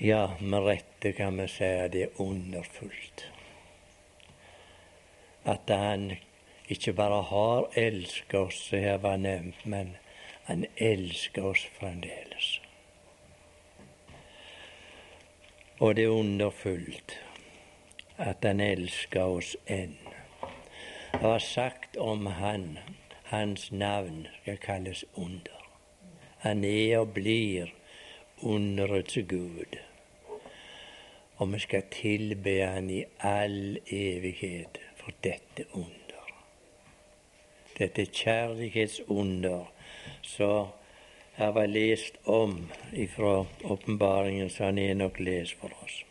Ja, med rette kan vi si at det er underfullt. At han ikke bare har elsket oss, som her var nevnt, men han elsker oss fremdeles. Og det er underfullt at han elsker oss enn. Det var sagt om han, hans navn skal kalles under. Han er og blir underets Gud og vi skal tilbe Han i all evighet for dette under. Dette kjærlighetsunder som her var lest om ifra åpenbaringen som han nok lest for oss.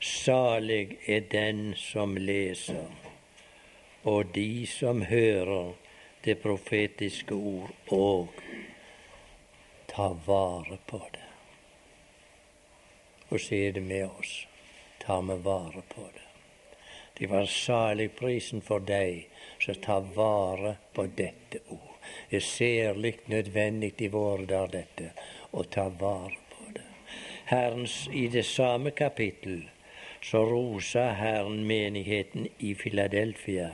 Salig er den som leser, og de som hører det profetiske ord, og tar vare på det og så er det med oss. Tar vi vare på det. Det var salig prisen for deg som tar vare på dette ord. Det er særlig nødvendig i våre dager, dette, å ta vare på det. Herrens, I det samme kapittel så rosa Herren menigheten i Filadelfia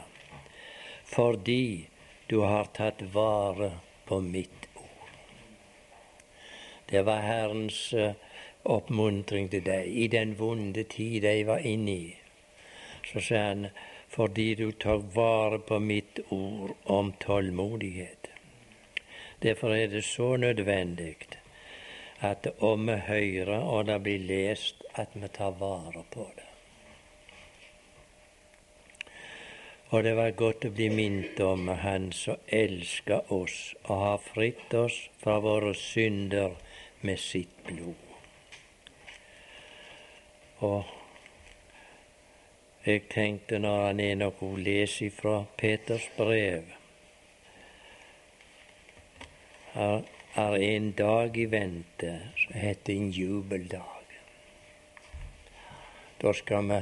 fordi du har tatt vare på mitt ord. Det var Herrens uh, oppmuntring til deg i den vonde tid de var inne i. Så sa han, fordi du tar vare på mitt ord om tålmodighet. Derfor er det så nødvendig at om vi hører og det blir lest, at vi tar vare på det. Og det var godt å bli minnet om Han som elsker oss og har fritt oss fra våre synder med sitt blod. Og jeg tenkte når han er nok å lese fra Peters brev Her er en dag i vente som heter en jubeldag. Da skal vi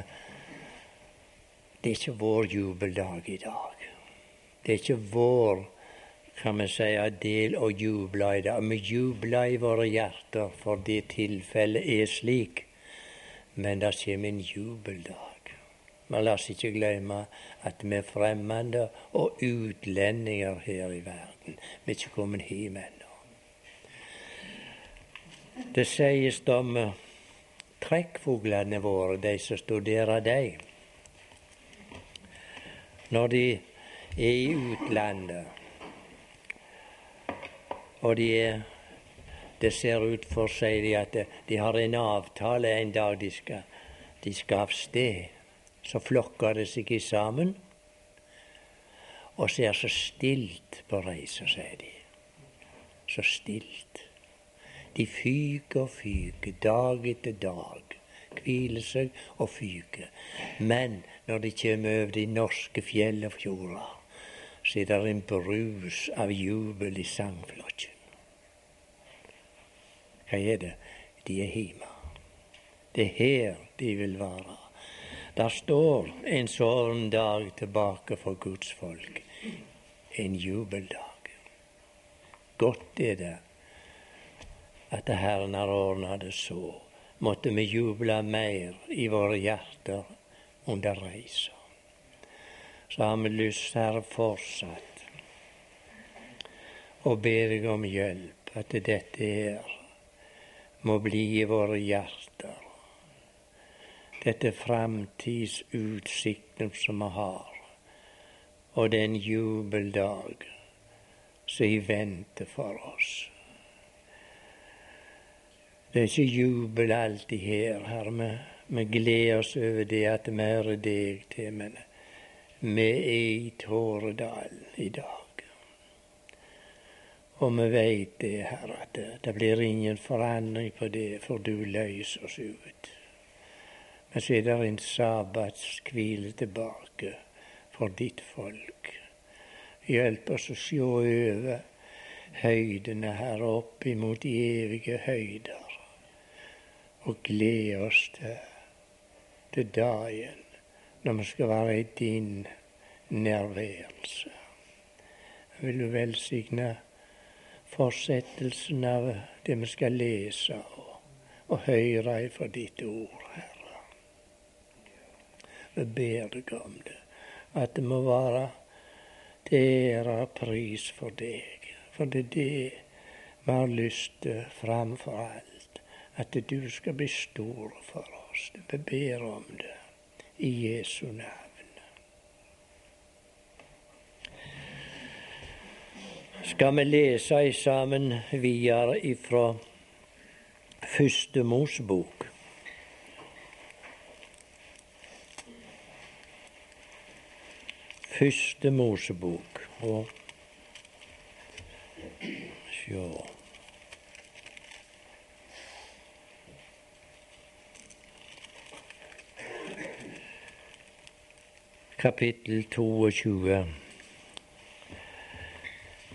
Det er ikke vår jubeldag i dag. Det er ikke vår kan vi si, del å juble i dag. Vi jubler i våre hjerter, for det tilfellet er slik men det kommer en jubeldag. Men la oss ikke glemme at vi er fremmede og utlendinger her i verden. Vi er ikke kommet hjem ennå. Det sies om eh, trekkfuglene våre, de som studerer dem. Når de er i utlandet, og de er det ser ut for seg at de har en avtale en dag de skal, de skal av sted. Så flokker de seg sammen, og så er så stilt på reisa, sier de. Så stilt. De fyker og fyker dag etter dag. Hviler seg og fyker. Men når de kommer over de norske fjell og fjorder, så er det en brus av jubel i sangflokken. Hva er det? De er hjemme. Det er her de vil være. Der står en sånn dag tilbake for Guds folk. En jubeldag. Godt er det at Herren har ordna det så. Måtte vi juble mer i våre hjerter under reisa. Så har vi lyst, Herre, fortsatt å be deg om hjelp, at dette er må bli i våre hjerter. Dette framtidsutsikten som vi har, og den jubeldag som i vente for oss. Det er ikke jubel alltid her, Herre. Vi, gleder oss over det at vi hører deg til, men vi er i Tåredalen i dag. Og vi veit det, Herre, at det, det, blir ingen forandring på det, for du løser oss ut. Men så er det en sabbatskvile tilbake for ditt folk. Hjelp oss å se over høydene her opp imot de evige høyder, og glede oss til, til dagen når vi skal være i din nærværelse. Vil du velsigne fortsettelsen av det vi skal lese, og og høre fra ditt ord, Herre. Vi ber deg om det, at det må være til ære pris for deg. For det er det vi har lyst til framfor alt. At du skal bli stor for oss. Vi ber om det i Jesu navn. Skal vi lese sammen videre ifra Første Mosebok. Første Mosebok og sjå Kapittel 22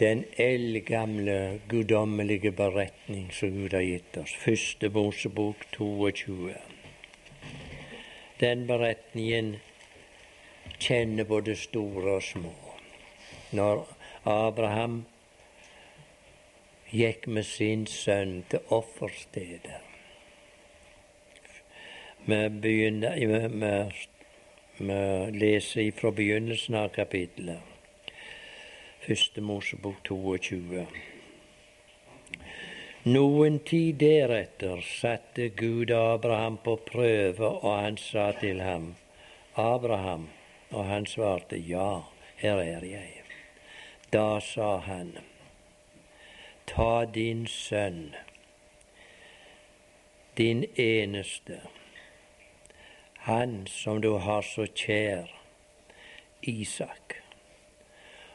den eldgamle, guddommelige beretning som Gud har gitt oss. Første Mosebok 22. Den beretningen kjenner både store og små. Når Abraham gikk med sin sønn til offerstedet Vi begynner, vi leser fra begynnelsen av kapittelet. Første Mosebok 22. Noen tid deretter satte Gud Abraham på prøve, og han sa til ham, Abraham, og han svarte, Ja, her er jeg. Da sa han, Ta din sønn, din eneste, han som du har så kjær, Isak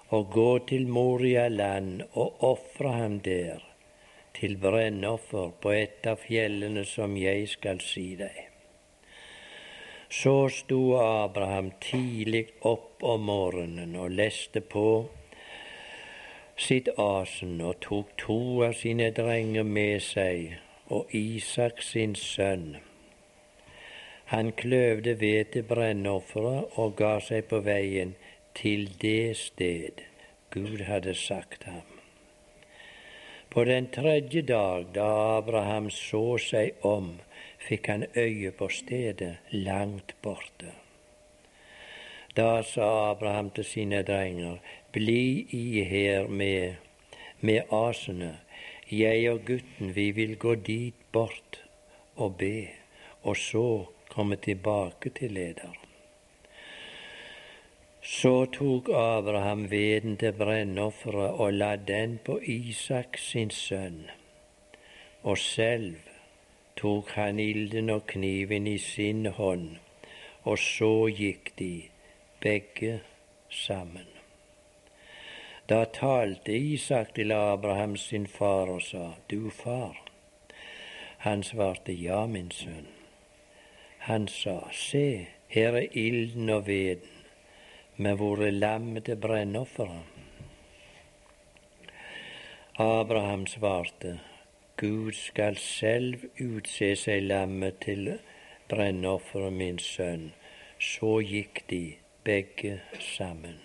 og gå til Moria land og ofre ham der til brennoffer på et av fjellene som jeg skal si deg. Så sto Abraham tidlig opp om morgenen og leste på sitt asen og tok to av sine drenger med seg og Isak sin sønn. Han kløvde ved til brennofferet og ga seg på veien til det sted Gud hadde sagt ham. På den tredje dag, da Abraham så seg om, fikk han øye på stedet langt borte. Da sa Abraham til sine drenger, bli i her med, med asene. Jeg og gutten, vi vil gå dit bort og be, og så komme tilbake til lederen. Så tok Abraham veden til brennofferet og la den på Isak sin sønn. Og selv tok han ilden og kniven i sin hånd, og så gikk de, begge sammen. Da talte Isak til Abraham sin far og sa, Du far. Han svarte, Ja, min sønn. Han sa, Se, her er ilden og veden med våre lam til brennofferet. Abraham svarte, Gud skal selv utse seg lammet til brennofferet, min sønn. Så gikk de begge sammen.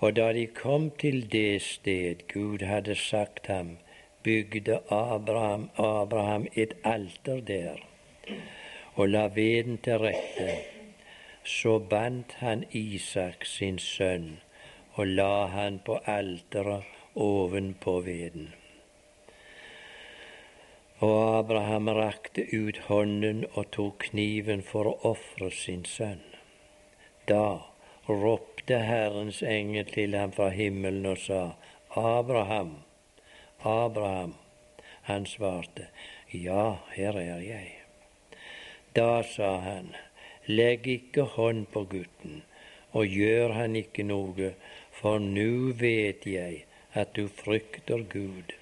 Og da de kom til det sted Gud hadde sagt ham, bygde Abraham, Abraham et alter der og la veden til rette så bandt han Isak sin sønn og la han på alteret ovenpå veden. Og Abraham rakte ut hånden og tok kniven for å ofre sin sønn. Da ropte Herrens engel til ham fra himmelen og sa, Abraham, Abraham. Han svarte, Ja, her er jeg. Da sa han, Legg ikke hånd på gutten, og gjør han ikke noe, for nu vet jeg at du frykter Gud,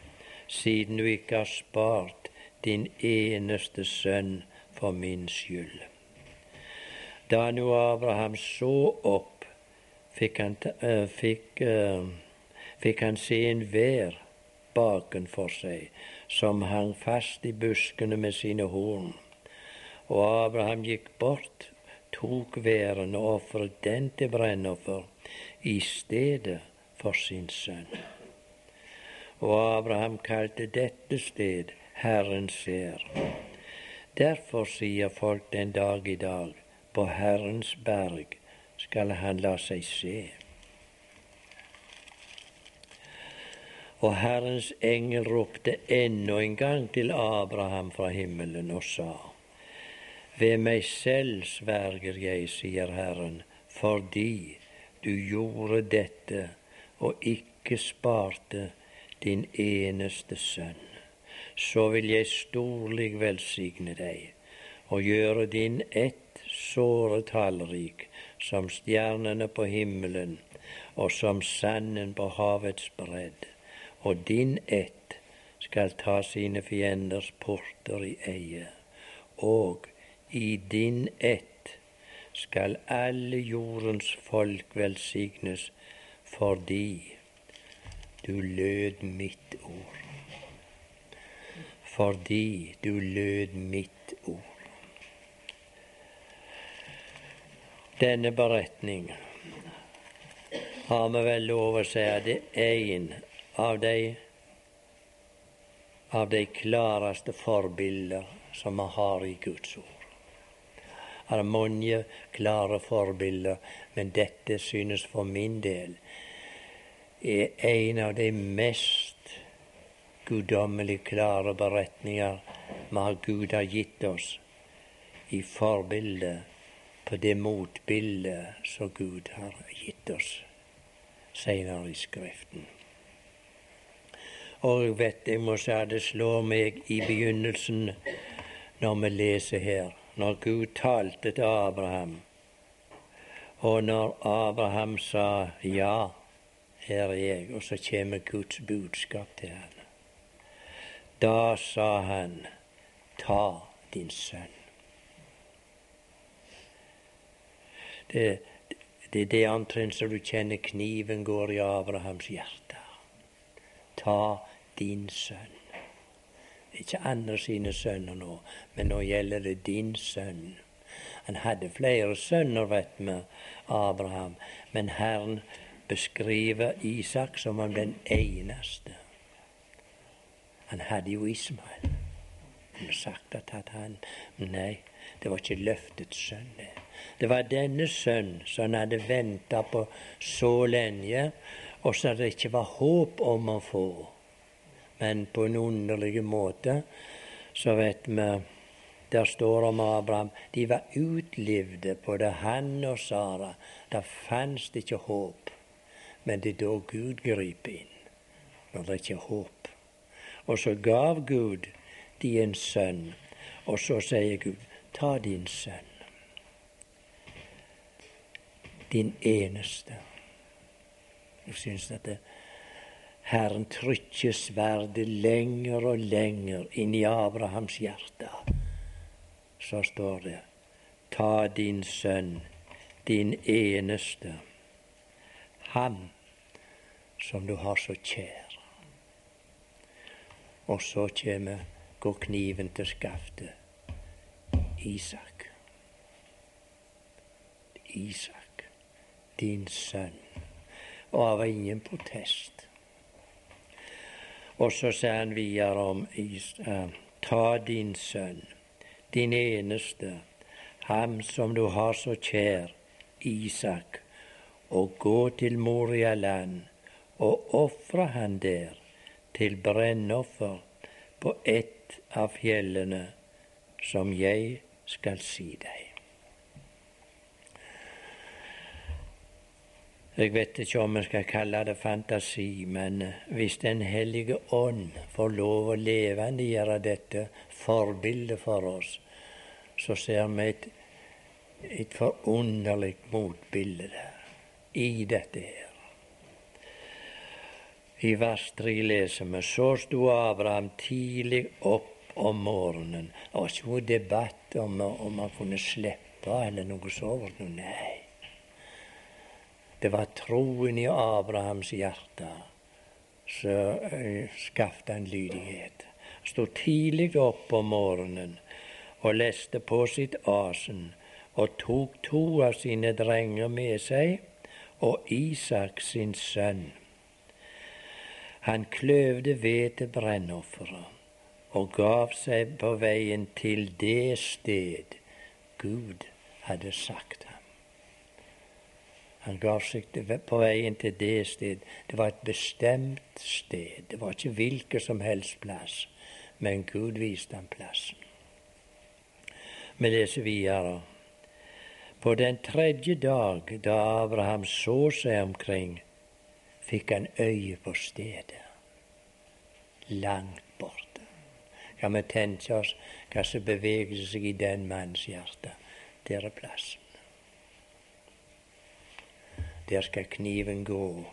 siden du ikke har spart din eneste sønn for min skyld. Da nu Abraham så opp, fikk han, uh, fikk, uh, fikk han se en baken bakenfor seg, som hang fast i buskene med sine horn. Og Abraham gikk bort tok væren og ofret den til brennoffer i stedet for sin sønn. Og Abraham kalte dette sted Herren ser. Derfor sier folk den dag i dag, på Herrens berg skal han la seg se. Og Herrens engel ropte ennå en gang til Abraham fra himmelen og sa:" Ved meg selv sverger jeg, sier Herren, fordi du gjorde dette og ikke sparte din eneste sønn. Så vil jeg storlig velsigne deg og gjøre din ett såre tallrik som stjernene på himmelen og som sanden på havets bredd. Og din ett skal ta sine fienders porter i eie. Og i din ett skal alle jordens folk velsignes fordi du lød mitt ord. Fordi du lød mitt ord. denne beretning har vi vel lov å si at det er en av de av de klareste forbilder som vi har i Guds ord. Er mange klare forbilder, men dette synes for min del er en av de mest guddommelig klare beretninger vi Gud har gitt oss i forbildet på det motbildet som Gud har gitt oss senere i Skriften. Og jeg vet jeg må si at det slår meg i begynnelsen når vi leser her, når Gud talte til Abraham, og når Abraham sa ja, her er jeg, og så kommer Guds budskap til ham. Da sa han, ta din sønn. Det, det er det omtrent så du kjenner kniven går i Abrahams hjerte. Ta din sønn. Ikke andre sine sønner nå, men nå gjelder det din sønn. Han hadde flere sønner, vet vi, Abraham, men Herren beskriver Isak som om den eneste. Han hadde jo Ismael. Han sagt at han Nei, det var ikke løftets sønn. det. Det var denne sønn som han hadde venta på så lenge, og som det ikke var håp om å få. Men på en underlig måte så vet vi der står om Abraham de var utlivde, både han og Sara. Det fantes ikke håp. Men det er da Gud griper inn, når det ikke er håp. Og så gav Gud de en sønn, og så sier Gud, ta din sønn din eneste. Jeg syns at det, Herren trykker sverdet lenger og lenger inn i Abrahams hjerte. Så står det Ta din sønn, din eneste, ham som du har så kjær. Og så kommer, går kniven til skaftet. Isak. Isak din sønn. Og det var ingen protest. Og så sier han videre om Ta din sønn, din eneste, ham som du har så kjær, Isak, og gå til Moria-land og ofre han der til brennoffer på ett av fjellene som jeg skal si deg. Jeg vet ikke om en skal kalle det fantasi, men eh, hvis Den hellige ånd får lov å levendegjøre dette forbildet for oss, så ser vi et, et forunderlig motbilde der, i dette her. I vers 3 leser vi så sto Abraham tidlig opp om morgenen. Det var ikke noe debatt om om han kunne slippe eller noe sånt. Nei. Det var troen i Abrahams hjerte som uh, skapte en lydighet. Han sto tidlig opp om morgenen og leste på sitt asen og tok to av sine drenger med seg og Isak sin sønn. Han kløvde ved til brennofferet og gav seg på veien til det sted Gud hadde sagt ham. Han gav seg på veien til det sted. Det var et bestemt sted. Det var ikke hvilken som helst plass, men Gud viste ham plassen. Vi leser videre. På den tredje dag, da Abraham så seg omkring, fikk han øye på stedet. Langt borte. Kan vi tenke oss hva som beveger seg i den manns hjerte? Der er plassen. Der skal kniven gå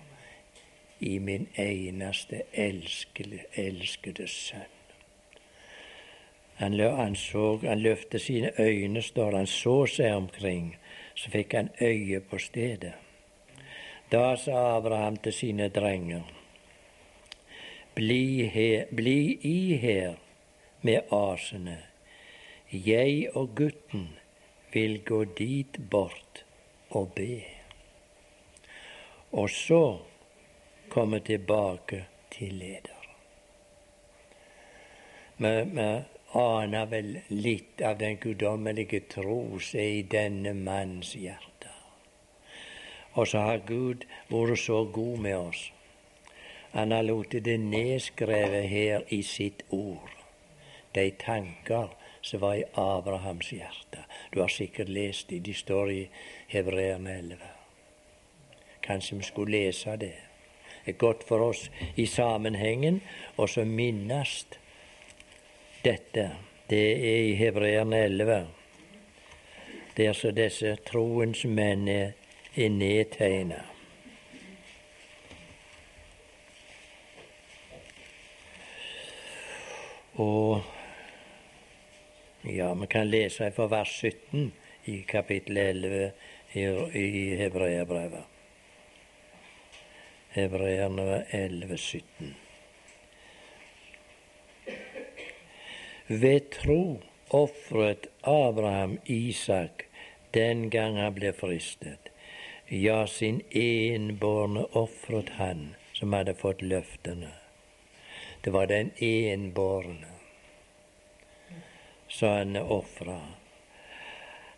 i min eneste elskede, elskede sønn. Han, han, han løftet sine øyne, står han så seg omkring, så fikk han øye på stedet. Da sa Abraham til sine drenger, bli, her, bli i her med asene. Jeg og gutten vil gå dit bort og be. Og så komme tilbake til leder. Vi, vi aner vel litt av den guddommelige tro som er i denne manns hjerte. Og så har Gud vært så god med oss. Han har latt det nedskrevet her i sitt ord, de tanker som var i Abrahams hjerte. Du har sikkert lest det, de står i Hebreerne 11. Kanskje vi skulle lese det. Det er godt for oss i sammenhengen, og så minnes dette. Det er i Hebreerne 11, der så disse troens menn er er nedtegna. Og ja, vi kan lese fra vers 17 i kapittel 11 i Hebreabrevet. Hebreerne 11, 17. Ved tro ofret Abraham Isak den gang han ble fristet. Ja, sin enbårne ofret han som hadde fått løftene. Det var den enbårne som han ofra.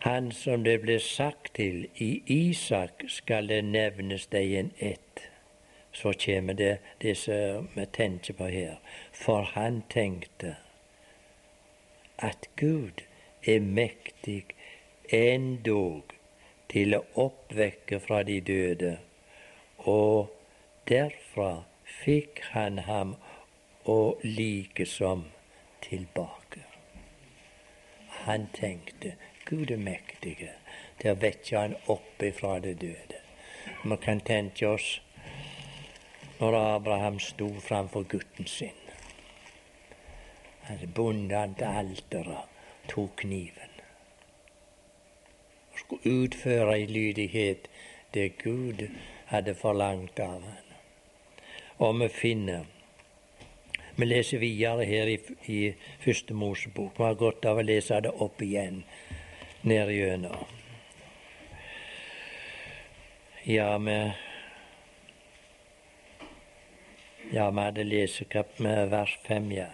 Han som det ble sagt til, i Isak skal det nevnes deg en ett. Så kommer det det som vi tenker på her. For han tenkte at Gud er mektig endog til å oppvekke fra de døde, og derfra fikk han ham og likesom tilbake. Han tenkte Gud er mektig til å vekke han opp ifra det døde. Vi kan tenke oss når Abraham sto framfor gutten sin. Han bundet han til alteret, tok kniven skulle utføre i lydighet det Gud hadde forlangt av ham. Og vi finner Vi leser videre her i, i Første Mosebok. Vi har godt av å lese det opp igjen ned gjennom. Ja, vi Ja, vi hadde lest med vers fem, ja.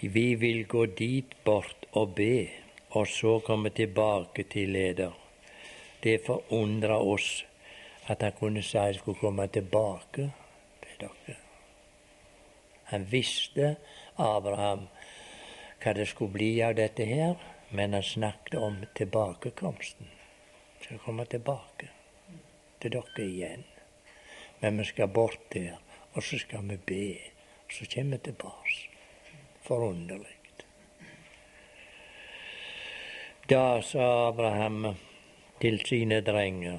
Vi vil gå dit bort og be og så komme tilbake til leder. Det forundra oss at han kunne si han skulle komme tilbake til dere. Han visste, Abraham, hva det skulle bli av dette her, men han snakket om tilbakekomsten. Skal komme tilbake til dere igjen. Men vi skal bort der, og så skal vi be. Og så kommer vi tilbake. Forunderlig. Da sa Abraham til sine drenger,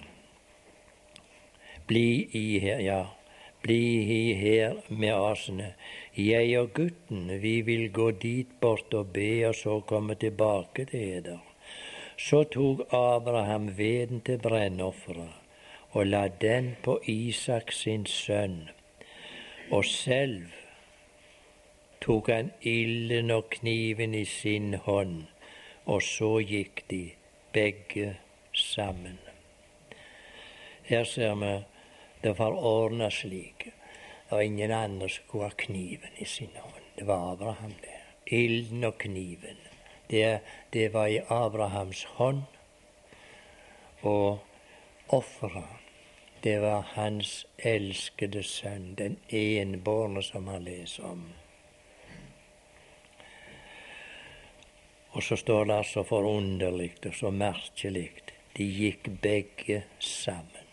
bli i her, ja, bli i her med asene. Jeg og gutten, vi vil gå dit bort og be, og så komme tilbake til eder. Så tok Abraham veden til brennofferet og la den på Isak sin sønn, og selv tok han ilden og kniven i sin hånd og så gikk de begge sammen. Her ser vi det var ordna slik. Det var ingen andre som kunne ha kniven i sin hånd. Det var Abraham, det. Ilden og kniven. Det, det var i Abrahams hånd. Og offeret, det var hans elskede sønn, den enbårne som han leser om. Og så står det altså forunderlig og så merkelig de gikk begge sammen.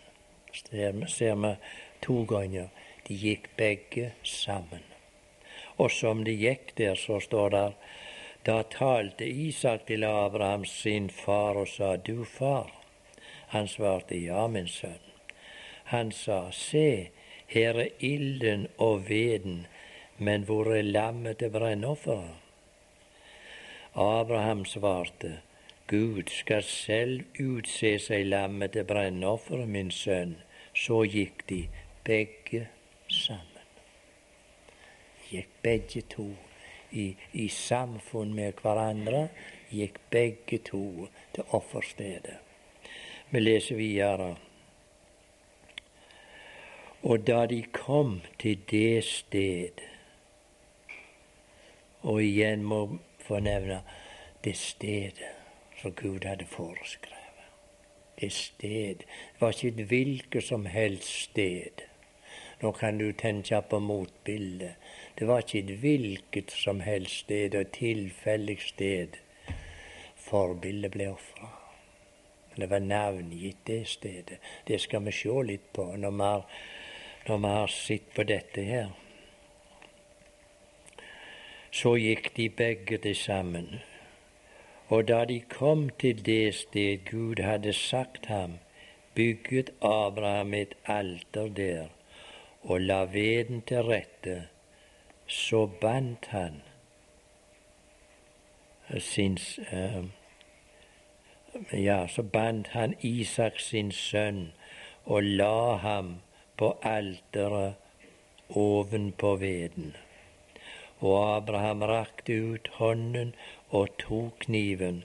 Ser, ser vi to ganger. De gikk begge sammen. Og som de gikk der, så står det da talte Isak til Abraham sin far og sa, Du far. Han svarte, Ja, min sønn. Han sa, Se, her er ilden og veden, men hvor er lammet til brennofferet? Abraham svarte, Gud skal selv utse seg lammet til brennofferet, min sønn. Så gikk de begge sammen. Gikk begge to i, i samfunn med hverandre, gikk begge to til offerstedet. Vi leser videre. Og da de kom til det sted Og igjen må få nevne det stedet som Gud hadde foreskrevet. Det sted. Det var ikke et hvilket som helst sted. Nå kan du tenke på motbildet. Det var ikke et hvilket som helst sted og tilfeldig sted forbildet ble ofra. Det var navngitt, det stedet. Det skal vi se litt på når vi har, når vi har sett på dette her. Så gikk de begge til sammen. Og da de kom til det sted Gud hadde sagt ham, bygget Abraham et alter der og la veden til rette, så bandt han sin uh, Ja, så bandt han Isak sin sønn og la ham på alteret ovenpå veden. Og Abraham rakte ut hånden og tok kniven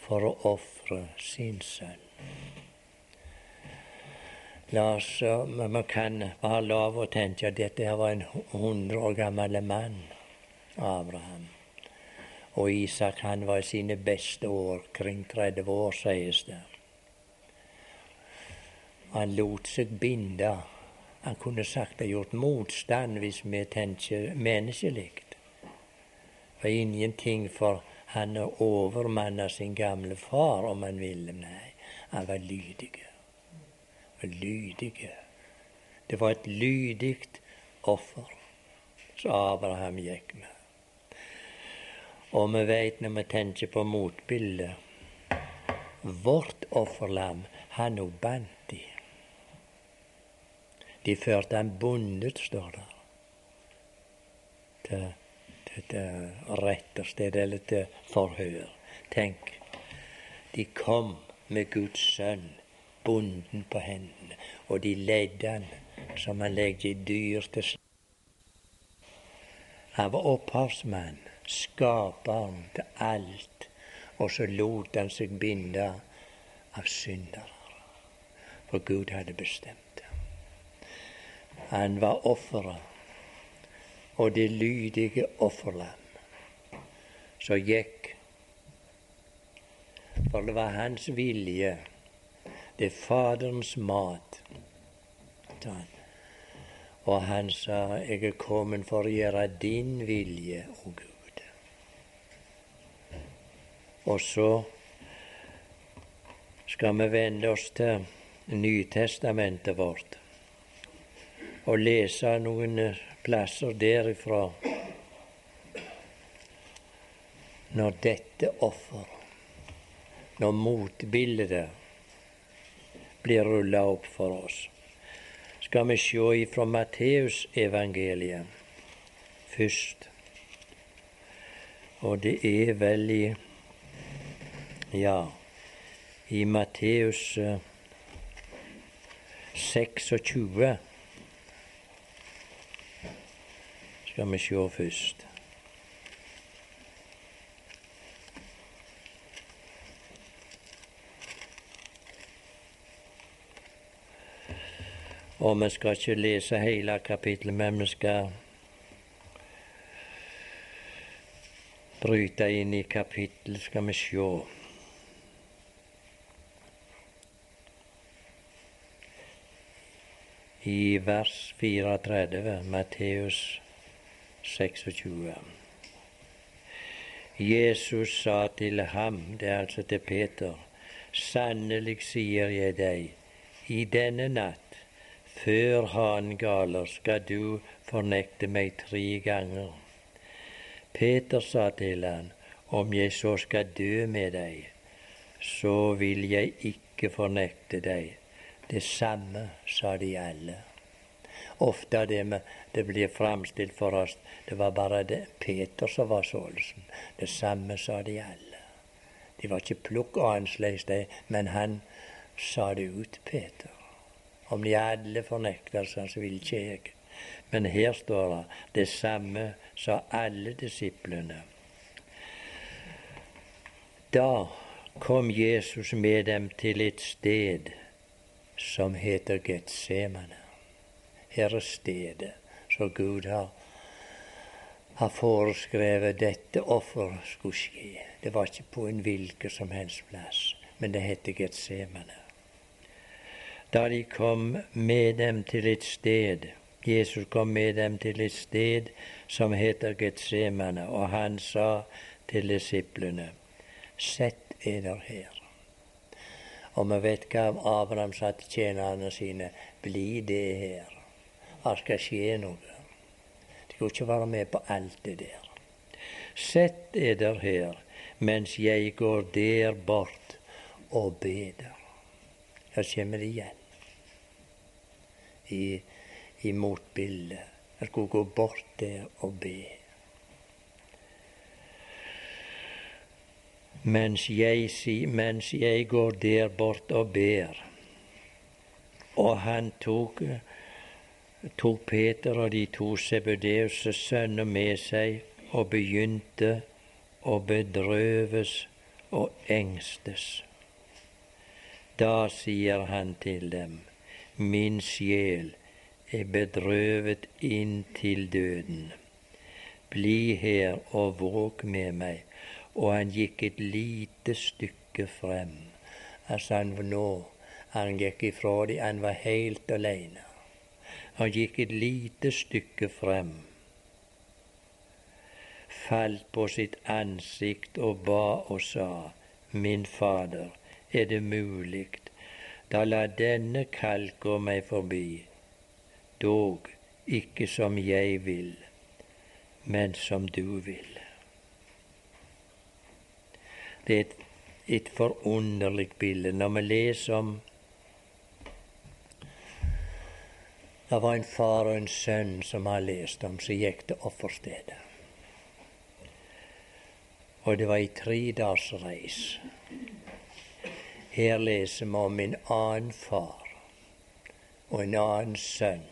for å ofre sin sønn. La oss, Vi kan ha lov å tenke at dette var en hundre år gammel mann, Abraham. Og Isak han var i sine beste år, kring 30 år, sies det. Han lot seg binde. Han kunne sagt det gjort motstand hvis vi tenker menneskelig. Var ingenting for han å overmanne sin gamle far om han ville. Nei, han var lydig Lydig. Det var et lydig offer som Abraham gikk med. Og vi veit når vi tenker på motbildet Vårt offerlam, han òg bandt de. Førte han bundet, står det, til, til, til retterstedet eller til forhør. Tenk, de kom med Guds sønn bunden på hendene, og de ledde han som han legger dyr til slag. Han var opphavsmann, skaperen til alt, og så lot han seg binde av syndere. For Gud hadde bestemt. Han var offeret, og det lydige offerlam som gikk. For det var hans vilje det er Faderens mat. Og han sa, 'Jeg er kommet for å gjøre din vilje, o Gud'. Og så skal vi vende oss til Nytestamentet vårt og lese noen plasser derifra. Når dette offer, når motbildet blir rulla opp for oss. Skal vi se ifra Matteusevangeliet først. Og det er vel i Ja, i Matteus 26 skal vi sjå først. Og vi skal ikke lese hele kapittelet, men vi skal bryte inn i kapittelet, skal vi sjå. I vers 34, Matteus 26. Jesus sa til ham, det er altså til Peter, sannelig sier jeg deg, i denne natt, før hanen galer, skal du fornekte meg tre ganger. Peter sa til han, om jeg så skal dø med deg, så vil jeg ikke fornekte deg. Det samme sa de alle. Ofte det, med, det blir framstilt for oss det var bare det Peter som var sålesen. Det samme sa de alle. De var ikke plukk annerledes, men han sa det ut, Peter. Om de alle fornekter seg, så vil ikke jeg. Men her står det det samme sa alle disiplene. Da kom Jesus med dem til et sted som heter Getsemane. Her er stedet så Gud har, har foreskrevet dette offer skulle skje. Det var ikke på en hvilken som helst plass, men det heter Getsemane da de kom med dem til et sted Jesus kom med dem til et sted som heter Getsemane, og han sa til disiplene, sett eder her. Og vi vet hva Abraham sa til tjenerne sine, bli det her. Det skal skje noe. De kunne ikke være med på alt det der. Sett eder her mens jeg går der bort og beder. Her kommer det igjen i, i motbildet. Jeg skulle gå bort der og be. Mens jeg, mens jeg går der bort og ber. Og han tok, tok Peter og de to Sebudeus' sønner med seg og begynte å bedrøves og engstes. Da sier han til dem:" Min sjel er bedrøvet inn til døden. Bli her og våg med meg. Og han gikk et lite stykke frem. Altså han nå han gikk ifra dem, han var helt alene. Han gikk et lite stykke frem, falt på sitt ansikt og ba og sa, Min Fader, er det mulig da la denne kalk gå meg forbi, dog ikke som jeg vil, men som du vil. Det er et, et forunderlig bilde. Når vi leser om Det var en far og en sønn som har lest om, som gikk til offerstedet. Og det var ei tre dags reis. Her leser vi om en annen far og en annen sønn.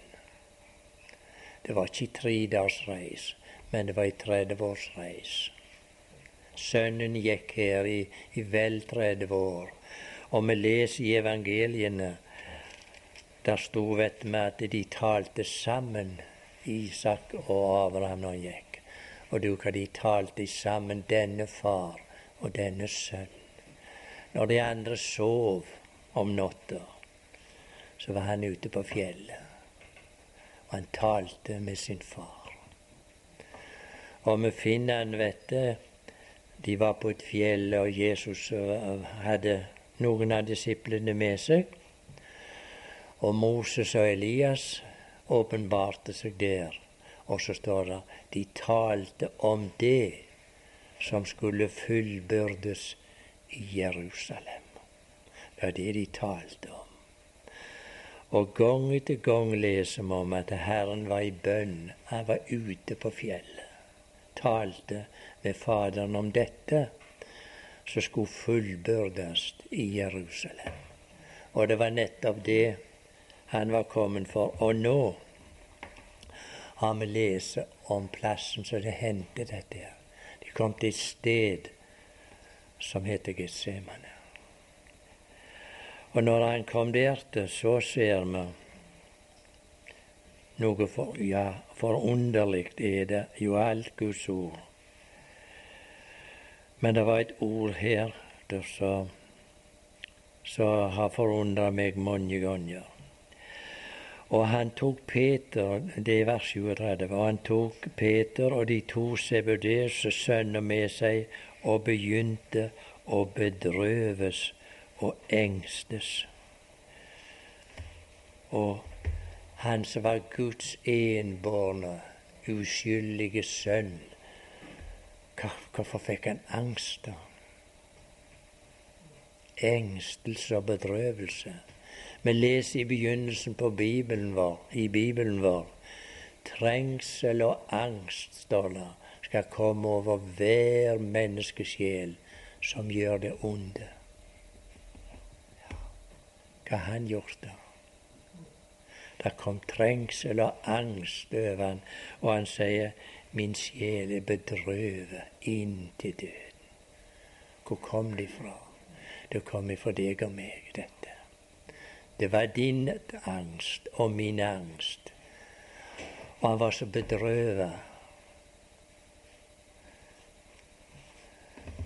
Det var ikke tre dags reis, men det var ei 30 års. Sønnen gikk her i, i vel 30 år, og vi leser i evangeliene der sto vet vi at de talte sammen, Isak og Abraham, når han gikk. Og du hva de talte sammen, denne far og denne sønn. Når de andre sov om natta, så var han ute på fjellet. Og han talte med sin far. Og vi finner han, vet du, de var på et fjell, og Jesus hadde noen av disiplene med seg. Og Moses og Elias åpenbarte seg der. Og så står det de talte om det som skulle fullbyrdes i Jerusalem. Det er det de talte om. Og gang etter gang leser vi om at Herren var i bønn. Han var ute på fjellet. Talte med Faderen om dette som skulle fullbyrdes i Jerusalem. Og det var nettopp det han var kommet for. Og nå har vi lest om plassen som det hendte dette. De kom til et sted som heter Getsemane. Og når han kom der så ser vi noe for, ja, forunderlig er det jo alt Guds ord. Men det var et ord her som har forundra meg mange ganger. Og han tok Peter, det er vers 37, og han tok Peter og de to sebuderse sønner med seg og begynte å bedrøves og engstes. Og han som var Guds enbårne, uskyldige sønn, hvorfor fikk han angst da? Engstelse og bedrøvelse. Vi leser i begynnelsen på Bibelen vår, i Bibelen vår trengsel og angst, står det, skal komme over hver menneskesjel som gjør det onde. Hva har han gjort da? Det kom trengsel og angst over han, og han sier min sjel er bedrøvet inntil døden. Hvor kom det fra? Det kom ifra deg og meg, dette. Det var din angst og min angst. Og han var så bedrøvet.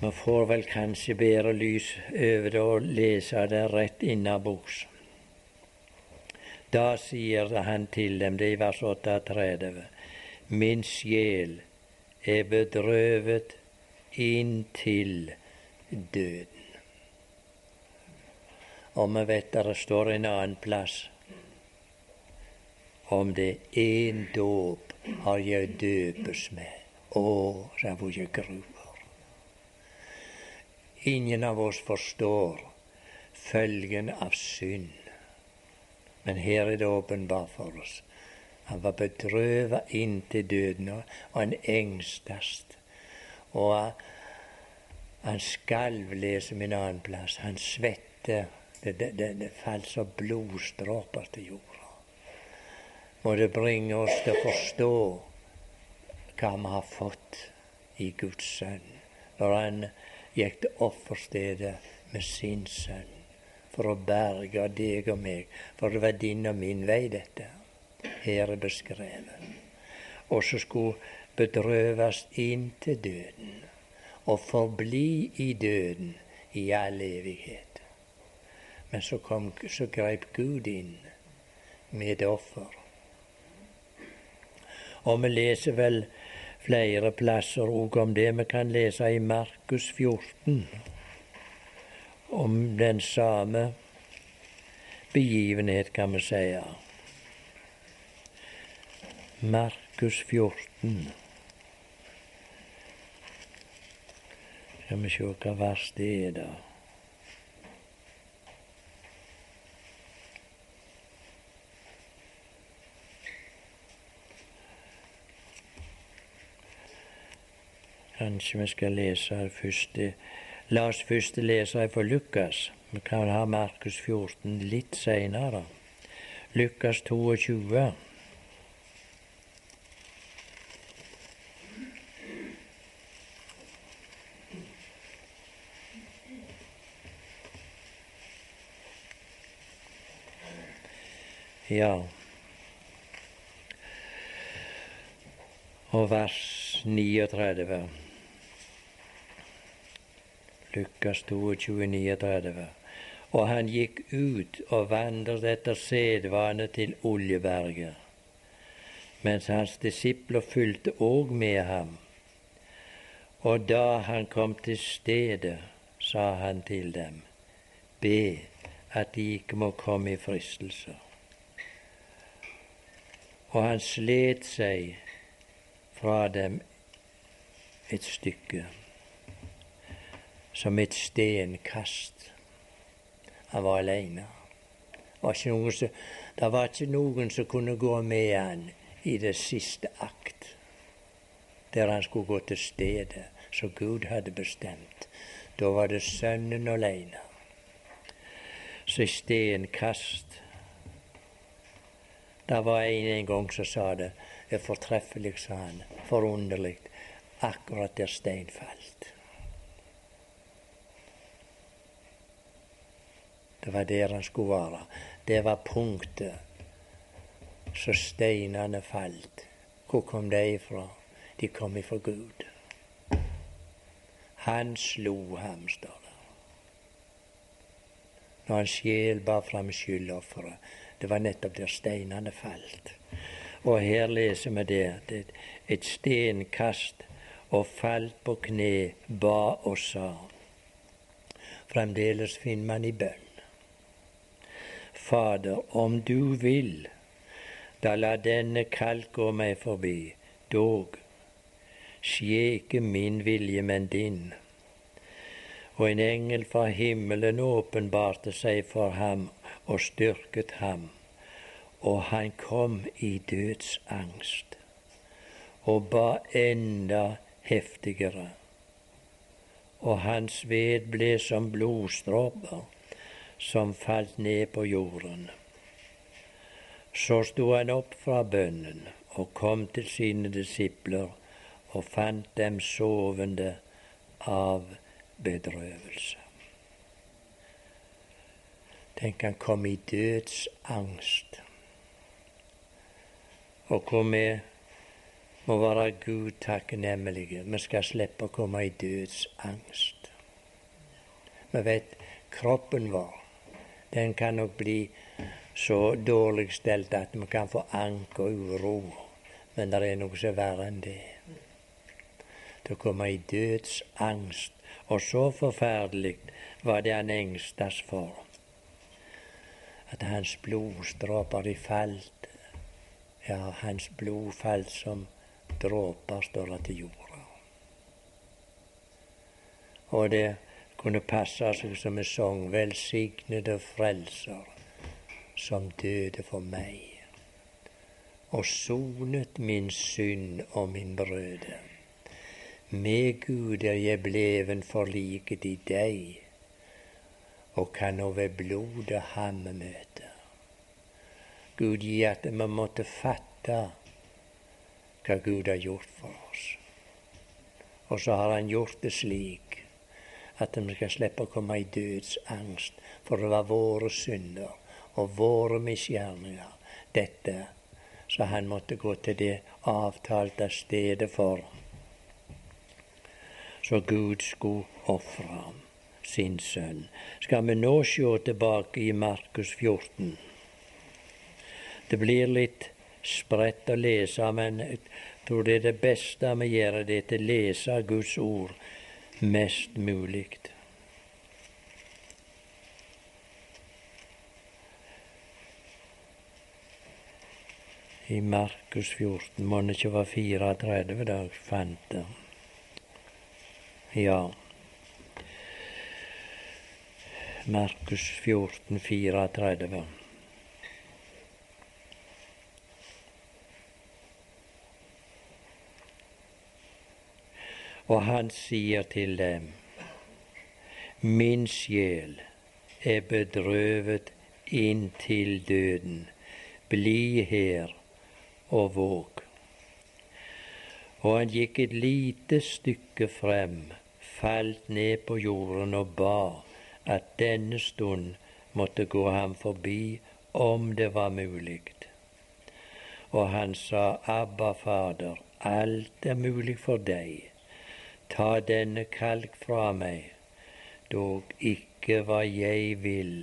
Man får vel kanskje bedre lys over det og lese det rett innabords. Da sier han til dem, det er i vers 38, min sjel er bedrøvet inntil døden. Og vi vet det står en annen plass om det én dåp har jeg døpes med. Å, sa hvor jeg gruer. Ingen av oss forstår følgen av synd. Men her er det åpenbart for oss. Han var bedrøvet inntil døden, og han engstast. Og han skalv, leser vi en annen plass. Han svette det, det, det, det falt som blodstråper til jorda. Må det bringe oss til å forstå hva vi har fått i Guds sønn, når han gikk til offerstedet med sin sønn for å berge deg og meg. For det var din og min vei, dette. Her er beskrevet. Og så skulle bedrøves inn til døden, og forbli i døden i all evighet. Men så, kom, så greip Gud inn med offer. Og vi leser vel flere plasser òg om det. Vi kan lese i Markus 14 om den samme begivenhet, kan vi si. Markus 14. Skal vi se hva vers det er, da. Kanskje vi skal lese først La oss først lese fra Lukas. Vi kan ha Markus 14 litt seinere. Lukas 22. Ja. Og vers 39. 22, 39. Og han gikk ut og vandret etter sedvane til Oljeberget, mens hans disipler fulgte òg med ham. Og da han kom til stedet, sa han til dem, be at de ikke må komme i fristelser. Og han slet seg fra dem et stykke som et stenkast. Han var aleine. Det var ikke noen som kunne gå med han i det siste akt, der han skulle gå til stedet som Gud hadde bestemt. Da var det Sønnen aleine. Så stenkast Det var en en gang som sa det. Det er fortreffelig, sa han. Forunderlig. Akkurat der stein falt. Det var der han skulle være. Det var punktet så steinene falt. Hvor kom de ifra? De kom ifra Gud. Han slo ham, står det. Når hans sjel bar fram skyldofferet. Det var nettopp der steinene falt. Og her leser vi det. det et stenkast og falt på kne, ba og sa. Fremdeles finner man i bønn. Fader, om du vil, da la denne kalk gå meg forbi. Dog, skje ikke min vilje, men din. Og en engel fra himmelen åpenbarte seg for ham og styrket ham, og han kom i dødsangst og ba enda heftigere, og hans ved ble som blodstråper som falt ned på jorden. Så sto han opp fra bønnen og kom til sine disipler og fant dem sovende av bedrøvelse. Tenk, han kom i dødsangst. Og hvor vi må være Gud takknemlige. Vi skal slippe å komme i dødsangst. Vi vet kroppen vår den kan nok bli så dårlig stelt at vi kan få anke og uro. Men det er noe som er verre enn det. Til å komme i dødsangst. Og så forferdelig var det han engstes for. At hans blodstråper de falt. Ja, hans blod falt som dråper, står det til jorda. Og det kunne passe seg som en sang 'Velsignede Frelser, som døde for meg', og sonet min synd og min brøde. Med Gud er jeg bleven forliket i deg, og kan nå ved blodet ham møte. Gud gi at vi måtte fatte hva Gud har gjort for oss. Og så har Han gjort det slik at vi skal slippe å komme i dødsangst, for det var våre synder og våre misgjerninger, dette, så han måtte gå til det avtalte stedet for. Så Gud skulle ofre sin sønn. Skal vi nå se tilbake i Markus 14? Det blir litt spredt å lese, men jeg tror det er det beste vi gjør, det er å lese Guds ord mest mulig. I Markus 14 må det ikke være 34 da jeg fant det. Ja. Markus 14, 34. Og han sier til dem, Min sjel er bedrøvet inntil døden. Bli her og våg. Og han gikk et lite stykke frem, falt ned på jorden og ba at denne stund måtte gå ham forbi om det var mulig. Og han sa, Abba, Fader, alt er mulig for deg. Ta denne kalk fra meg, dog ikke hva jeg vil,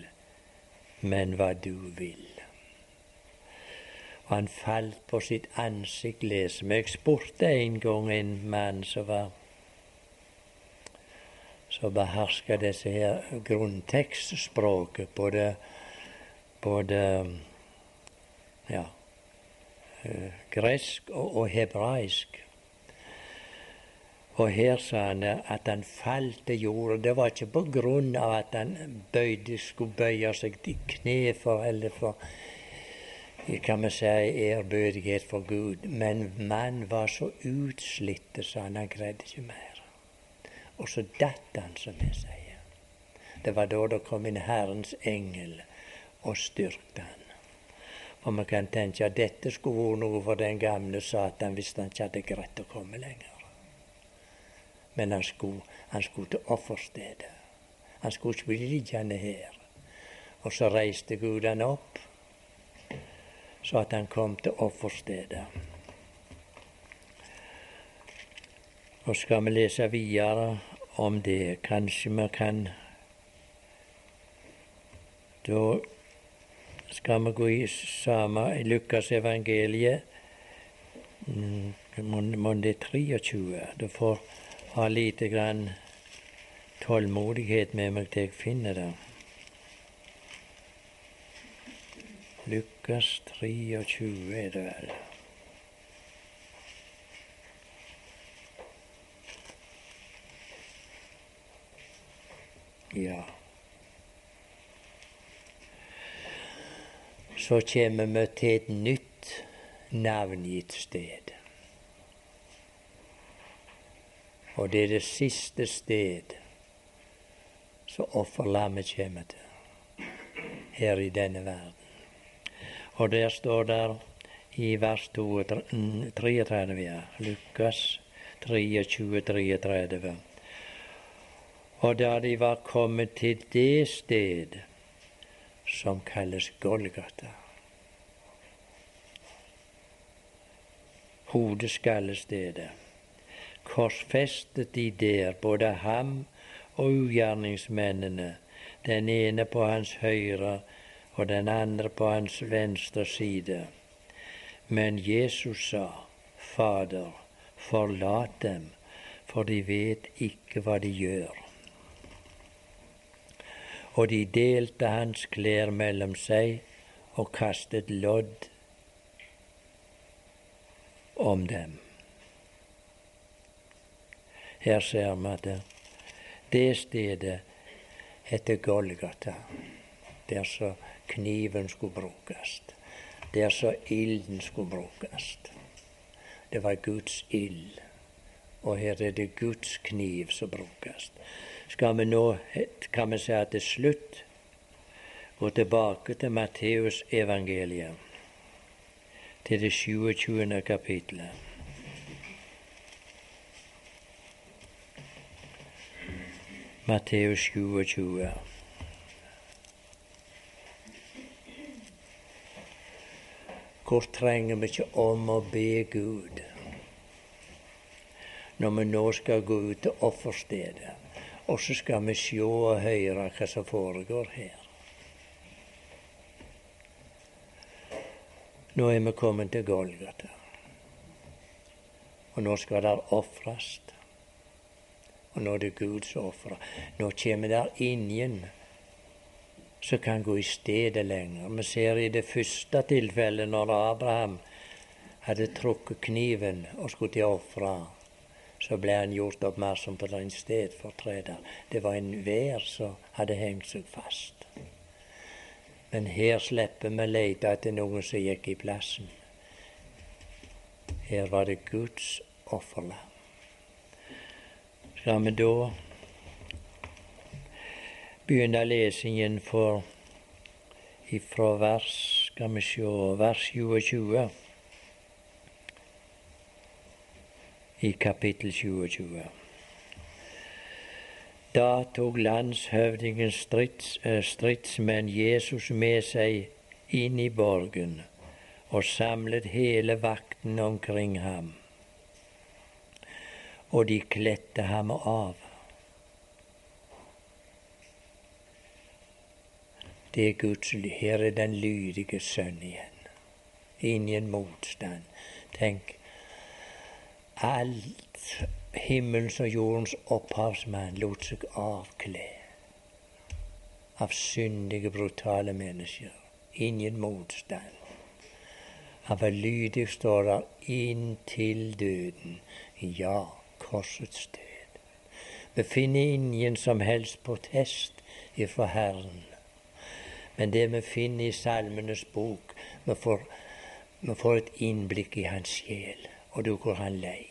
men hva du vil. Og han falt på sitt ansikt, leser vi. Jeg spurte en gang en mann som var som beherska disse her grunntekstspråket, både, både ja, eh, gresk og, og hebraisk. Og her sa han at han falt til jorda. Det var ikke på grunn av at han bøyde, skulle bøye seg til kne for eller for kan vi si ærbødighet for Gud. Men mannen var så utslitt, sa han, han greide ikke mer. Og så datt han, som vi sier. Det var da det kom inn Herrens engel og styrkte han. Og vi kan tenke at dette skulle vært noe for den gamle Satan hvis han ikke hadde greid å komme lenger. Men han skulle, han skulle til offerstedet. Han skulle ikke bli liggende her. Og så reiste Gud han opp, så at han kom til offerstedet. Og skal vi lese videre om det. Kanskje vi kan Da skal vi gå i samme i Lukas evangeliet, Mon må det 23. Da får ha lite grann tålmodighet med meg til jeg finner det. Lukas 23 er det vel. Ja. Så kommer vi til et nytt navngitt sted. Og det er det siste sted som offerlammet kommer til her i denne verden. Og der står der i vers 33, ja, Lukas 23, 33. Og da de var kommet til det sted som kalles Golgata Hodeskallestedet. Korsfestet de der både ham og ugjerningsmennene, den ene på hans høyre og den andre på hans venstre side. Men Jesus sa, Fader, forlat dem, for de vet ikke hva de gjør og de delte hans klær mellom seg og kastet lodd om dem. Her ser vi at det stedet heter Golgata, der så kniven skulle brukes, der så ilden skulle brukes. Det var Guds ild, og her er det Guds kniv som brukes skal vi nå, kan vi si til slutt, gå tilbake til Matteus evangeliet, til det 27. kapitlet. Matteus 27. Hvor trenger vi ikke om å be Gud når vi nå skal gå ut til offerstedet? Og så skal vi se og høre hva som foregår her. Nå er vi kommet til Golgata. Og nå skal det ofres. Og nå er det Guds som ofrer. Nå kommer der ingen som kan gå i stedet lenger. Vi ser i det første tilfellet, når Abraham hadde trukket kniven og skulle til å så ble han gjort oppmerksom på den stedfortreder. Det var en vær som hadde hengt seg fast. Men her slipper vi lete etter noen som gikk i plassen. Her var det Guds offerlam. Skal vi da begynne lesingen for ifra vers, skal vi se, vers 27. i kapittel 27. Da tok landshøvdingen strids, eh, stridsmenn Jesus med seg inn i borgen og samlet hele vakten omkring ham. Og de kledde ham av. Det er Guds Her er den lydige sønn igjen. Ingen motstand. Tenk, alt himmelens og jordens opphavsmann lot seg avkle av syndige, brutale mennesker. Ingen motstand. Han var lydig, står der, inntil døden. Ja, korsets død. Vi finner ingen som helst protest ifra Herren. Men det vi finner i Salmenes bok, vi får, vi får et innblikk i hans sjel og du går han lei.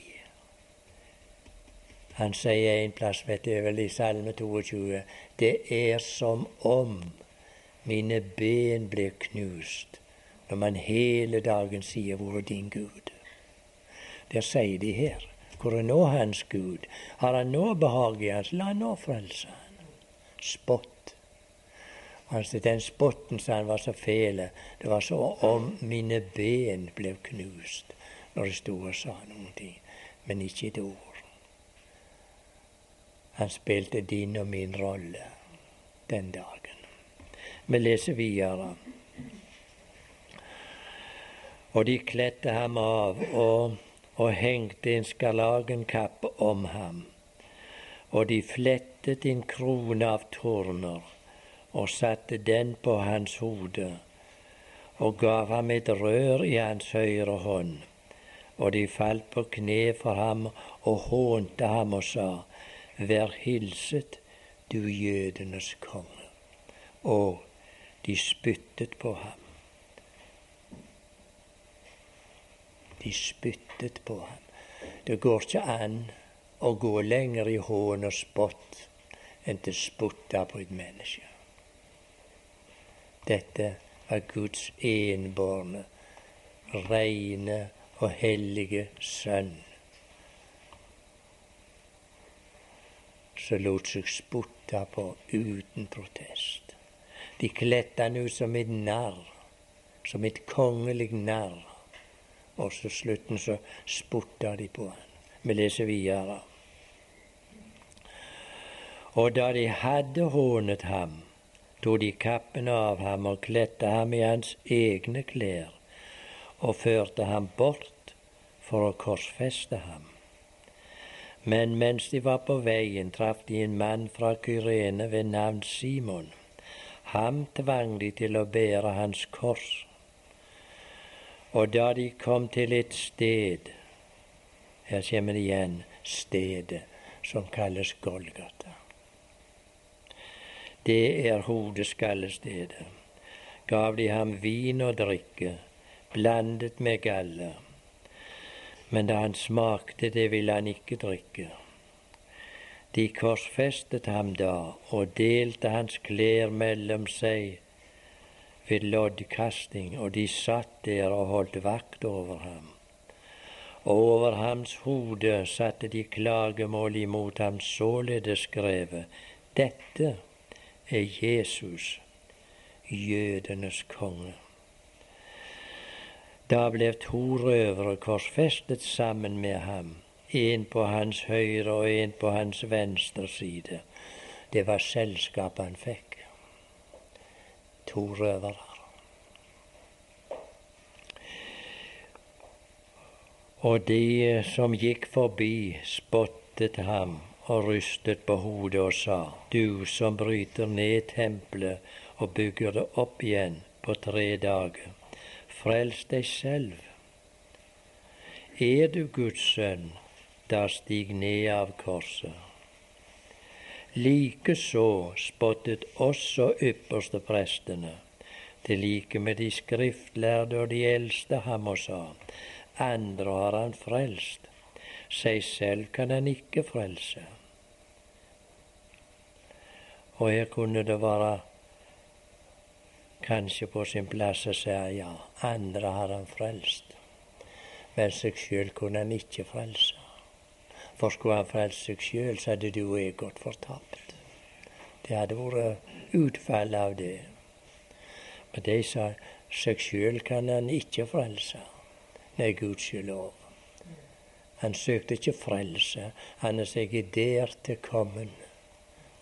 Han sier en plass, vet du, vel i Salme 22, det er som om mine ben blir knust når man hele dagen sier 'Hvor er din Gud'? Der sier de her. Hvor er nå hans Gud? Har han nå behag i hans? La nå frelse han. Spott. Altså, den spotten som han var så fæl det var så om mine ben ble knust når jeg sto og sa noen ting, men ikke et ord. Han spilte din og min rolle den dagen. Vi leser videre. Og de kledde ham av og, og hengte en skarlagenkappe om ham. Og de flettet en krone av torner og satte den på hans hode og gav ham et rør i hans høyre hånd. Og de falt på kne for ham og hånte ham og sa, Vær hilset, du jødenes konge. Og de spyttet på ham. De spyttet på ham. Det går ikke an å gå lenger i hån og spott enn til sputta på et menneske. Dette var Guds enbårne, reine og hellige Sønn, som lot seg spotte på uten protest. De kledde han ut som et narr, som et kongelig narr. Og så slutten så spotta de på han. Vi leser videre. Og da de hadde hånet ham, tok de kappen av ham og kledde ham i hans egne klær og førte ham bort for å korsfeste ham. Men mens de var på veien, traff de en mann fra Kyrene ved navn Simon. Ham tvang de til å bære hans kors. Og da de kom til et sted Her kommer det igjen stedet som kalles Golgata det er hodeskallestedet. Gav de ham vin og drikke, blandet med galle. Men da han smakte det, ville han ikke drikke. De korsfestet ham da og delte hans klær mellom seg ved loddkasting, og de satt der og holdt vakt over ham. Og over hans hode satte de klagemål imot ham således skrevet, dette er Jesus, jødenes konge. Da ble to røvere korsfestet sammen med ham, en på hans høyre og en på hans venstre side. Det var selskapet han fikk. To røvere. Og de som gikk forbi, spottet ham og rystet på hodet og sa, Du som bryter ned tempelet og bygger det opp igjen på tre dager, frels deg selv. Er du Guds sønn, da stig ned av korset. Likeså spottet også ypperste prestene, til like med de skriftlærde og de eldste ham og sa, andre har han frelst, seg selv kan han ikke frelse. Og her kunne det være kanskje på sin plass å si ja, andre har han frelst. Men seg sjøl kunne han ikke frelse. For skulle han frelse seg sjøl, så hadde du og jeg gått fortapt. Det hadde vært utfallet av det. Men de sa seg sjøl kan han ikke frelse. Nei, Guds lov. Han søkte ikke frelse. Han er seg der til kommen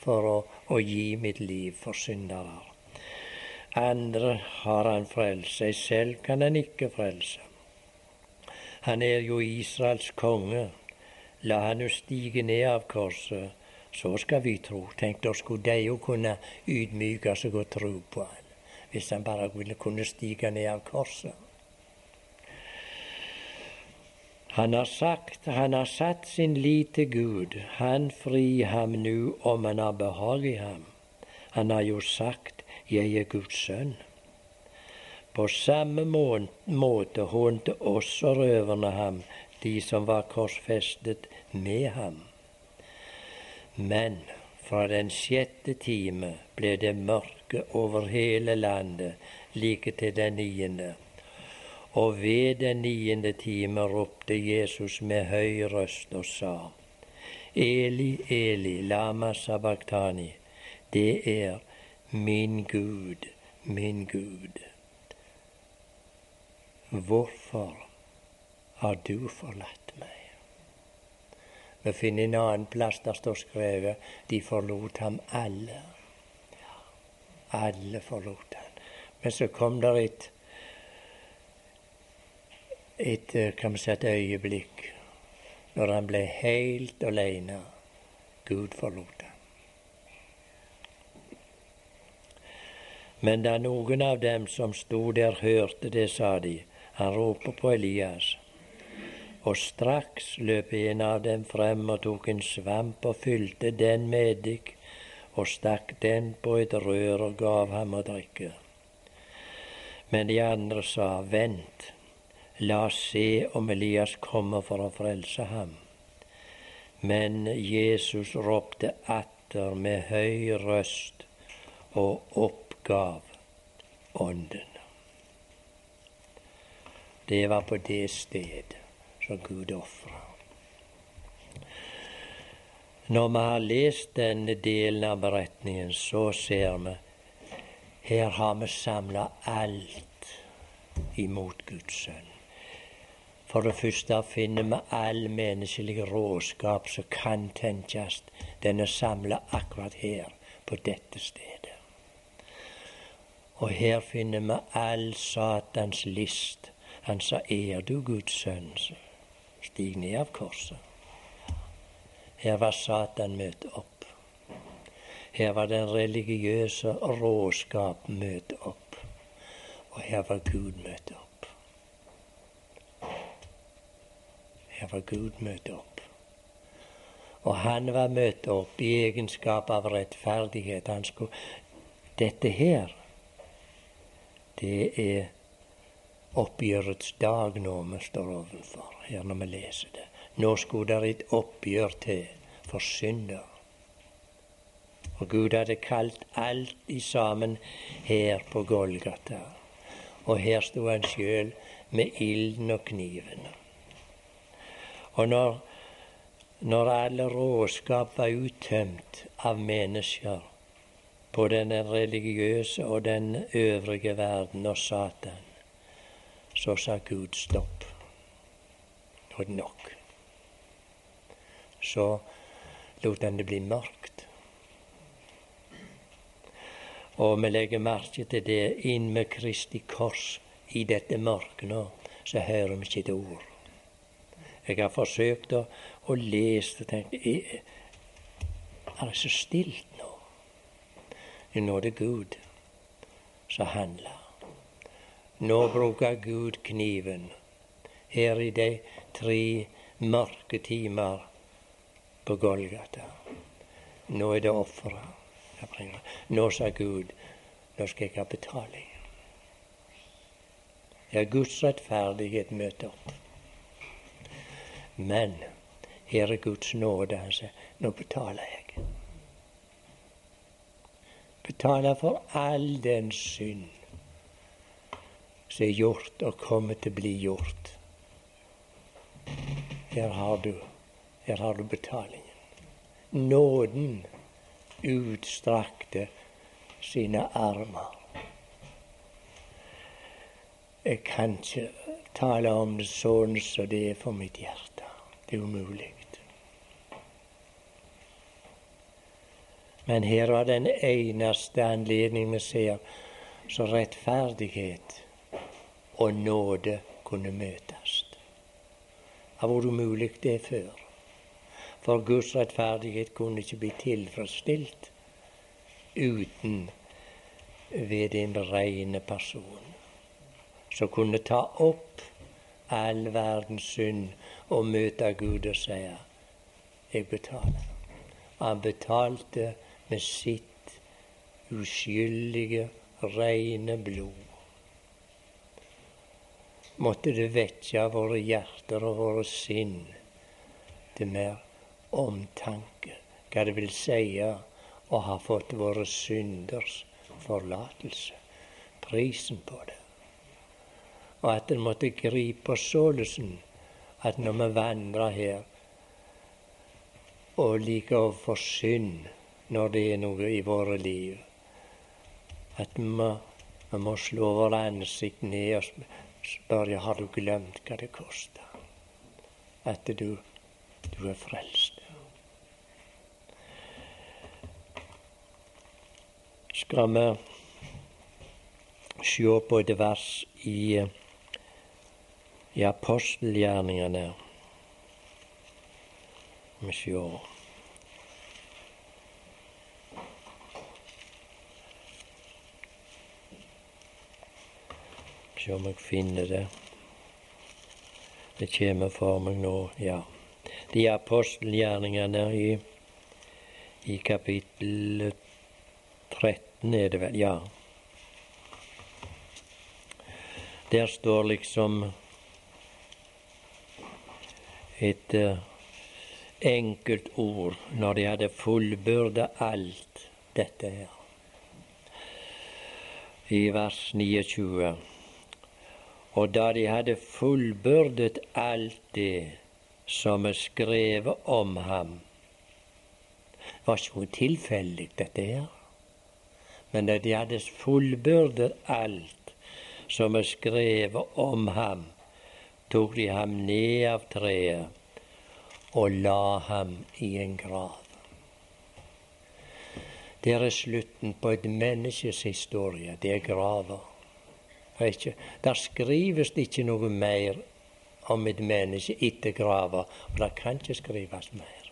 for å, å, gi mitt liv for syndere. Andre har han frelst. Seg selv kan han ikke frelse. Han er jo Israels konge. La han jo stige ned av korset, så skal vi tro. Tenk, da skulle de jo kunne ydmyke seg og tro på han, hvis han bare ville kunne stige ned av korset. Han har sagt, han har satt sin lit til Gud. Han fri ham nu om han har behag i ham. Han har jo sagt, jeg er Guds sønn. På samme måte hånte også røverne ham, de som var korsfestet med ham. Men fra den sjette time ble det mørke over hele landet, like til den niende. Og ved den niende time ropte Jesus med høy røst og sa, Eli, Eli, lama sabachthani, det er min Gud, min Gud. Hvorfor har du forlatt? Vi finner en annen plass der står skrevet de forlot ham alle. Alle forlot han. Men så kom det et, et, kan si, et øyeblikk når han ble helt alene. Gud forlot ham. Men da noen av dem som sto der, hørte det, sa de, han roper på Elias. Og straks løp en av dem frem og tok en svamp og fylte den med eddik og stakk den på et rør og gav ham å drikke. Men de andre sa, vent, la oss se om Elias kommer for å frelse ham. Men Jesus ropte atter med høy røst og oppgav ånden. Det var på det sted som Gud ofra. Når vi har lest denne delen av beretningen, så ser vi her har vi samla alt imot Guds sønn. For det første finner vi all menneskelig råskap som kan tenkes. Den er samla akkurat her, på dette stedet. Og her finner vi all Satans list. Han sa, er du Guds sønn, stig ned av korset. Her var Satan møtt opp. Her var den religiøse råskap møtt opp. Og her var Gud møtt opp. Her var Gud møtt opp. Og han var møtt opp i egenskap av rettferdighet. Han skulle Dette her, det er oppgjørets dag nå vi står overfor, her når vi leser det. Nå skulle det et oppgjør til for synder. Og Gud hadde kalt alt i sammen her på Golgata. Og her sto han sjøl med ilden og kniven. Og når, når alle råskap var uttømt av mennesker på den religiøse og den øvrige verden og Satan, så sa Gud stopp. Nå er det nok. Så lot han det bli mørkt. Og vi legger merke til det inn med Kristi kors i dette mørket nå, så hører vi ikke et ord. Jeg har forsøkt å, å lese og tenke Er det så stilt nå? Nå er det Gud som handler. Nå bruker Gud kniven her i de tre mørke timer på Golgata. Nå er det offeret. Nå sa Gud, nå skal jeg ha betaling. Ja, Guds rettferdighet møter opp. Men her er Guds nåde. Han sier nå betaler jeg. Betaler for all den synd som er gjort og kommer til å bli gjort. Her har du, her har du betalingen. Nåden utstrakte sine armer. Jeg kan ikke tale om det sånn som det er for mitt hjerte. Det er umulig. Men her var den eneste anledning vi ser så rettferdighet og nåde kunne møtes. Det har vært umulig det før. For Guds rettferdighet kunne ikke bli tilfredsstilt uten ved en rene person som kunne ta opp all verdens synd og møte Gud og si jeg betaler. Han betalte med sitt uskyldige, rene blod. Måtte det vekke våre hjerter og våre sinn til mer omtanke, hva det vil si å ha fått våre synders forlatelse. Prisen på det og at en måtte gripe sålesen at når vi vandrer her og liker å få synd når det er noe i våre liv, at vi vi må slå våre ansikt ned og spør jeg har du glemt hva det koster at du, du er frelst. Skal vi se på et vers i, i apostelgjerningene. Vi ser. Se om jeg finner det. Det kommer for meg nå, ja. De apostelgjerningene i, i kapittel 13 er det vel, ja. Der står liksom et uh, enkelt ord når de hadde fullbyrda alt dette her. I vers 29. Og da de hadde fullbyrdet alt det som er skrevet om ham Det var ikke noe tilfeldig, dette her. Men da de hadde fullbyrdet alt som er skrevet om ham, tok de ham ned av treet og la ham i en grav. Det er slutten på et menneskes historie. Det er graver. Ikke? Der skrives det ikke noe mer om et menneske etter grava, og det kan ikke skrives mer.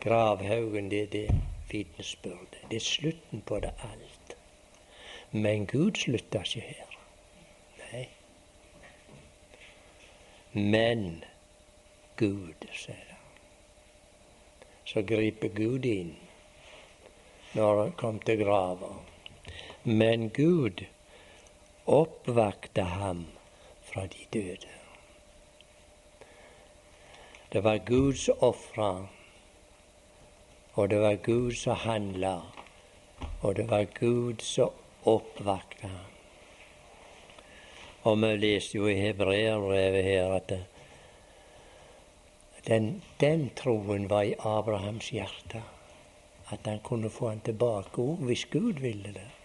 Gravhaugen, det er det vitnesbyrdet. Det er slutten på det alt. Men Gud slutter ikke her. Nei. Men Gud, sier han. Så griper Gud inn når han kom til grava. Men Gud oppvakte ham fra de døde. Det var Guds ofre, og det var Gud som handla, og det var Gud som ham. Og vi leste jo i hebreerbrevet her at den, den, troen var i Abrahams hjerte. At han kunne få han tilbake òg, hvis Gud ville det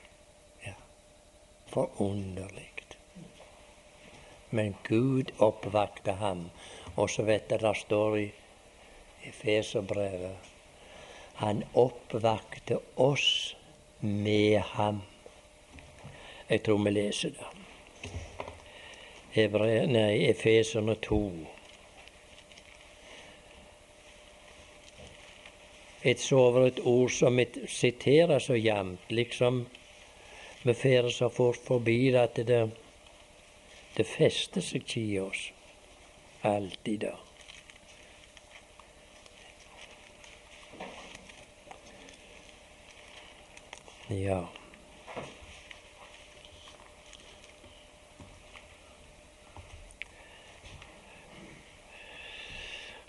forunderlig. Men Gud oppvakte ham. Og så vet dere det står i Efeserbrevet Han oppvakte oss med ham. Jeg tror vi leser det. Hebre, nei, Efeserne 2. Et sover et ord som siterer så jevnt, liksom vi fer så fort forbi at det, det fester seg i oss alltid. da. Ja.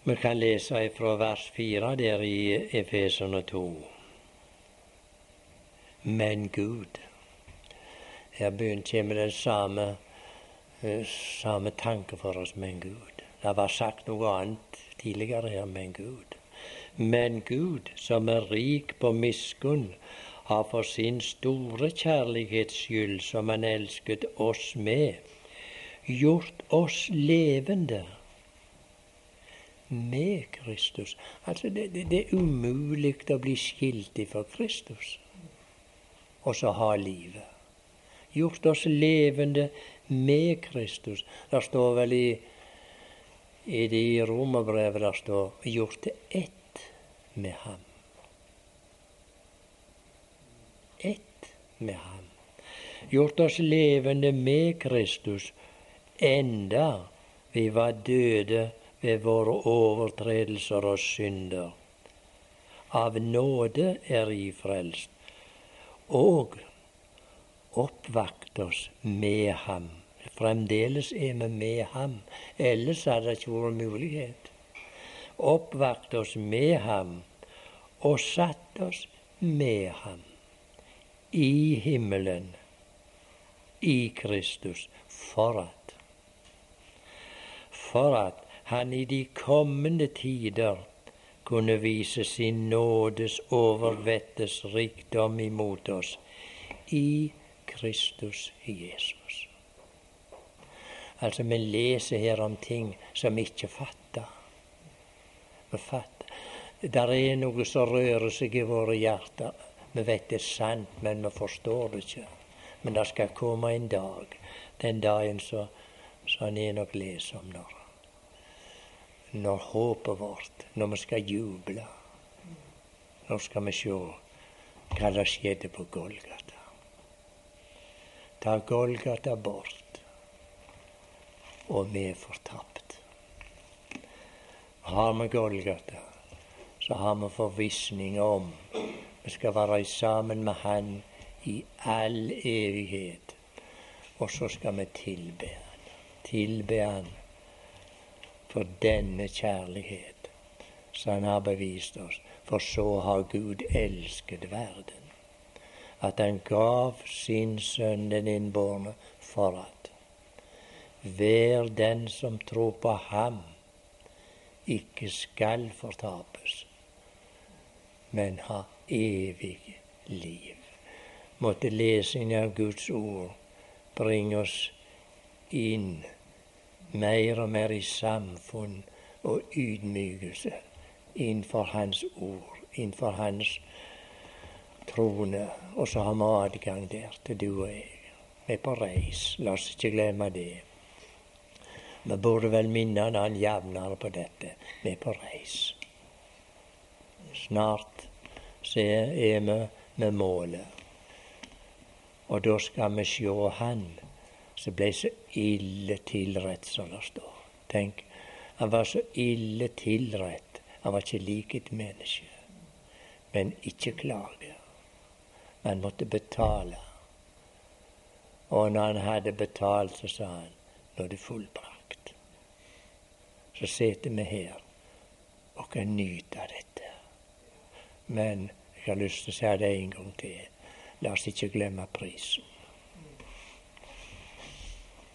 Vi kan lese fra vers 4 der i Efeserne 2. Men Gud her begynner kommer den samme, eh, samme for oss med en Gud. Det var sagt noe annet tidligere her med en Gud. Men Gud, som er rik på miskunn, har for sin store kjærlighets skyld, som han elsket oss med, gjort oss levende med Kristus. Altså, det, det, det er umulig å bli skilt ifra Kristus og så ha livet gjort oss levende med Kristus. Det står vel i, i det romerbrevet der står 'gjort til ett med ham'. Ett med ham. Gjort oss levende med Kristus enda vi var døde ved våre overtredelser og synder. Av nåde er vi frelst. Og oppvakt oss med ham. Fremdeles er vi med ham. Ellers hadde det ikke vært mulighet. Oppvakt oss med ham og satt oss med ham i himmelen, i Kristus, for at for at han i de kommende tider kunne vise sin nådes overvettes rikdom imot oss i Kristus Jesus. Altså, vi leser her om ting som vi ikke fatter. Vi fatter. Der er noe som rører seg i våre hjerter. Vi vet det er sant, men vi forstår det ikke. Men det skal komme en dag, den dagen som han er nok leser om når når håpet vårt, når vi skal juble. Nå skal vi se hva som skjedde på Golgata. Ta Golgata bort, og vi er fortapt. Har vi Golgata, så har vi forvissning om vi skal være sammen med Han i all evighet. Og så skal vi tilbe Han. Tilbe Han for denne kjærlighet som Han har bevist oss. For så har Gud elsket verden, at Han gav sin sønn den innbårne for at hver den som tror på Ham, ikke skal fortapes, men ha evig liv. Måtte lesingen av Guds ord bringe oss inn mer og mer i samfunn og ydmykelse innenfor Hans ord, innenfor Hans trone. Og så har vi adgang der til du og jeg. Vi er på reis, la oss ikke glemme det. Vi burde vel minne annen jevnere på dette. Vi er på reis. Snart så er vi med målet. Og da skal vi sjå Han som ble så ille tilrett, som det står. Tenk, han var så ille tilrett. Han var ikke lik et menneske. Men ikke klage. Han måtte betale. Og når han hadde betalt, så sa han nå er det fullbrakt. Så sitter vi her og kan nyte dette. Men jeg har lyst til å si det en gang til. La oss ikke glemme prisen.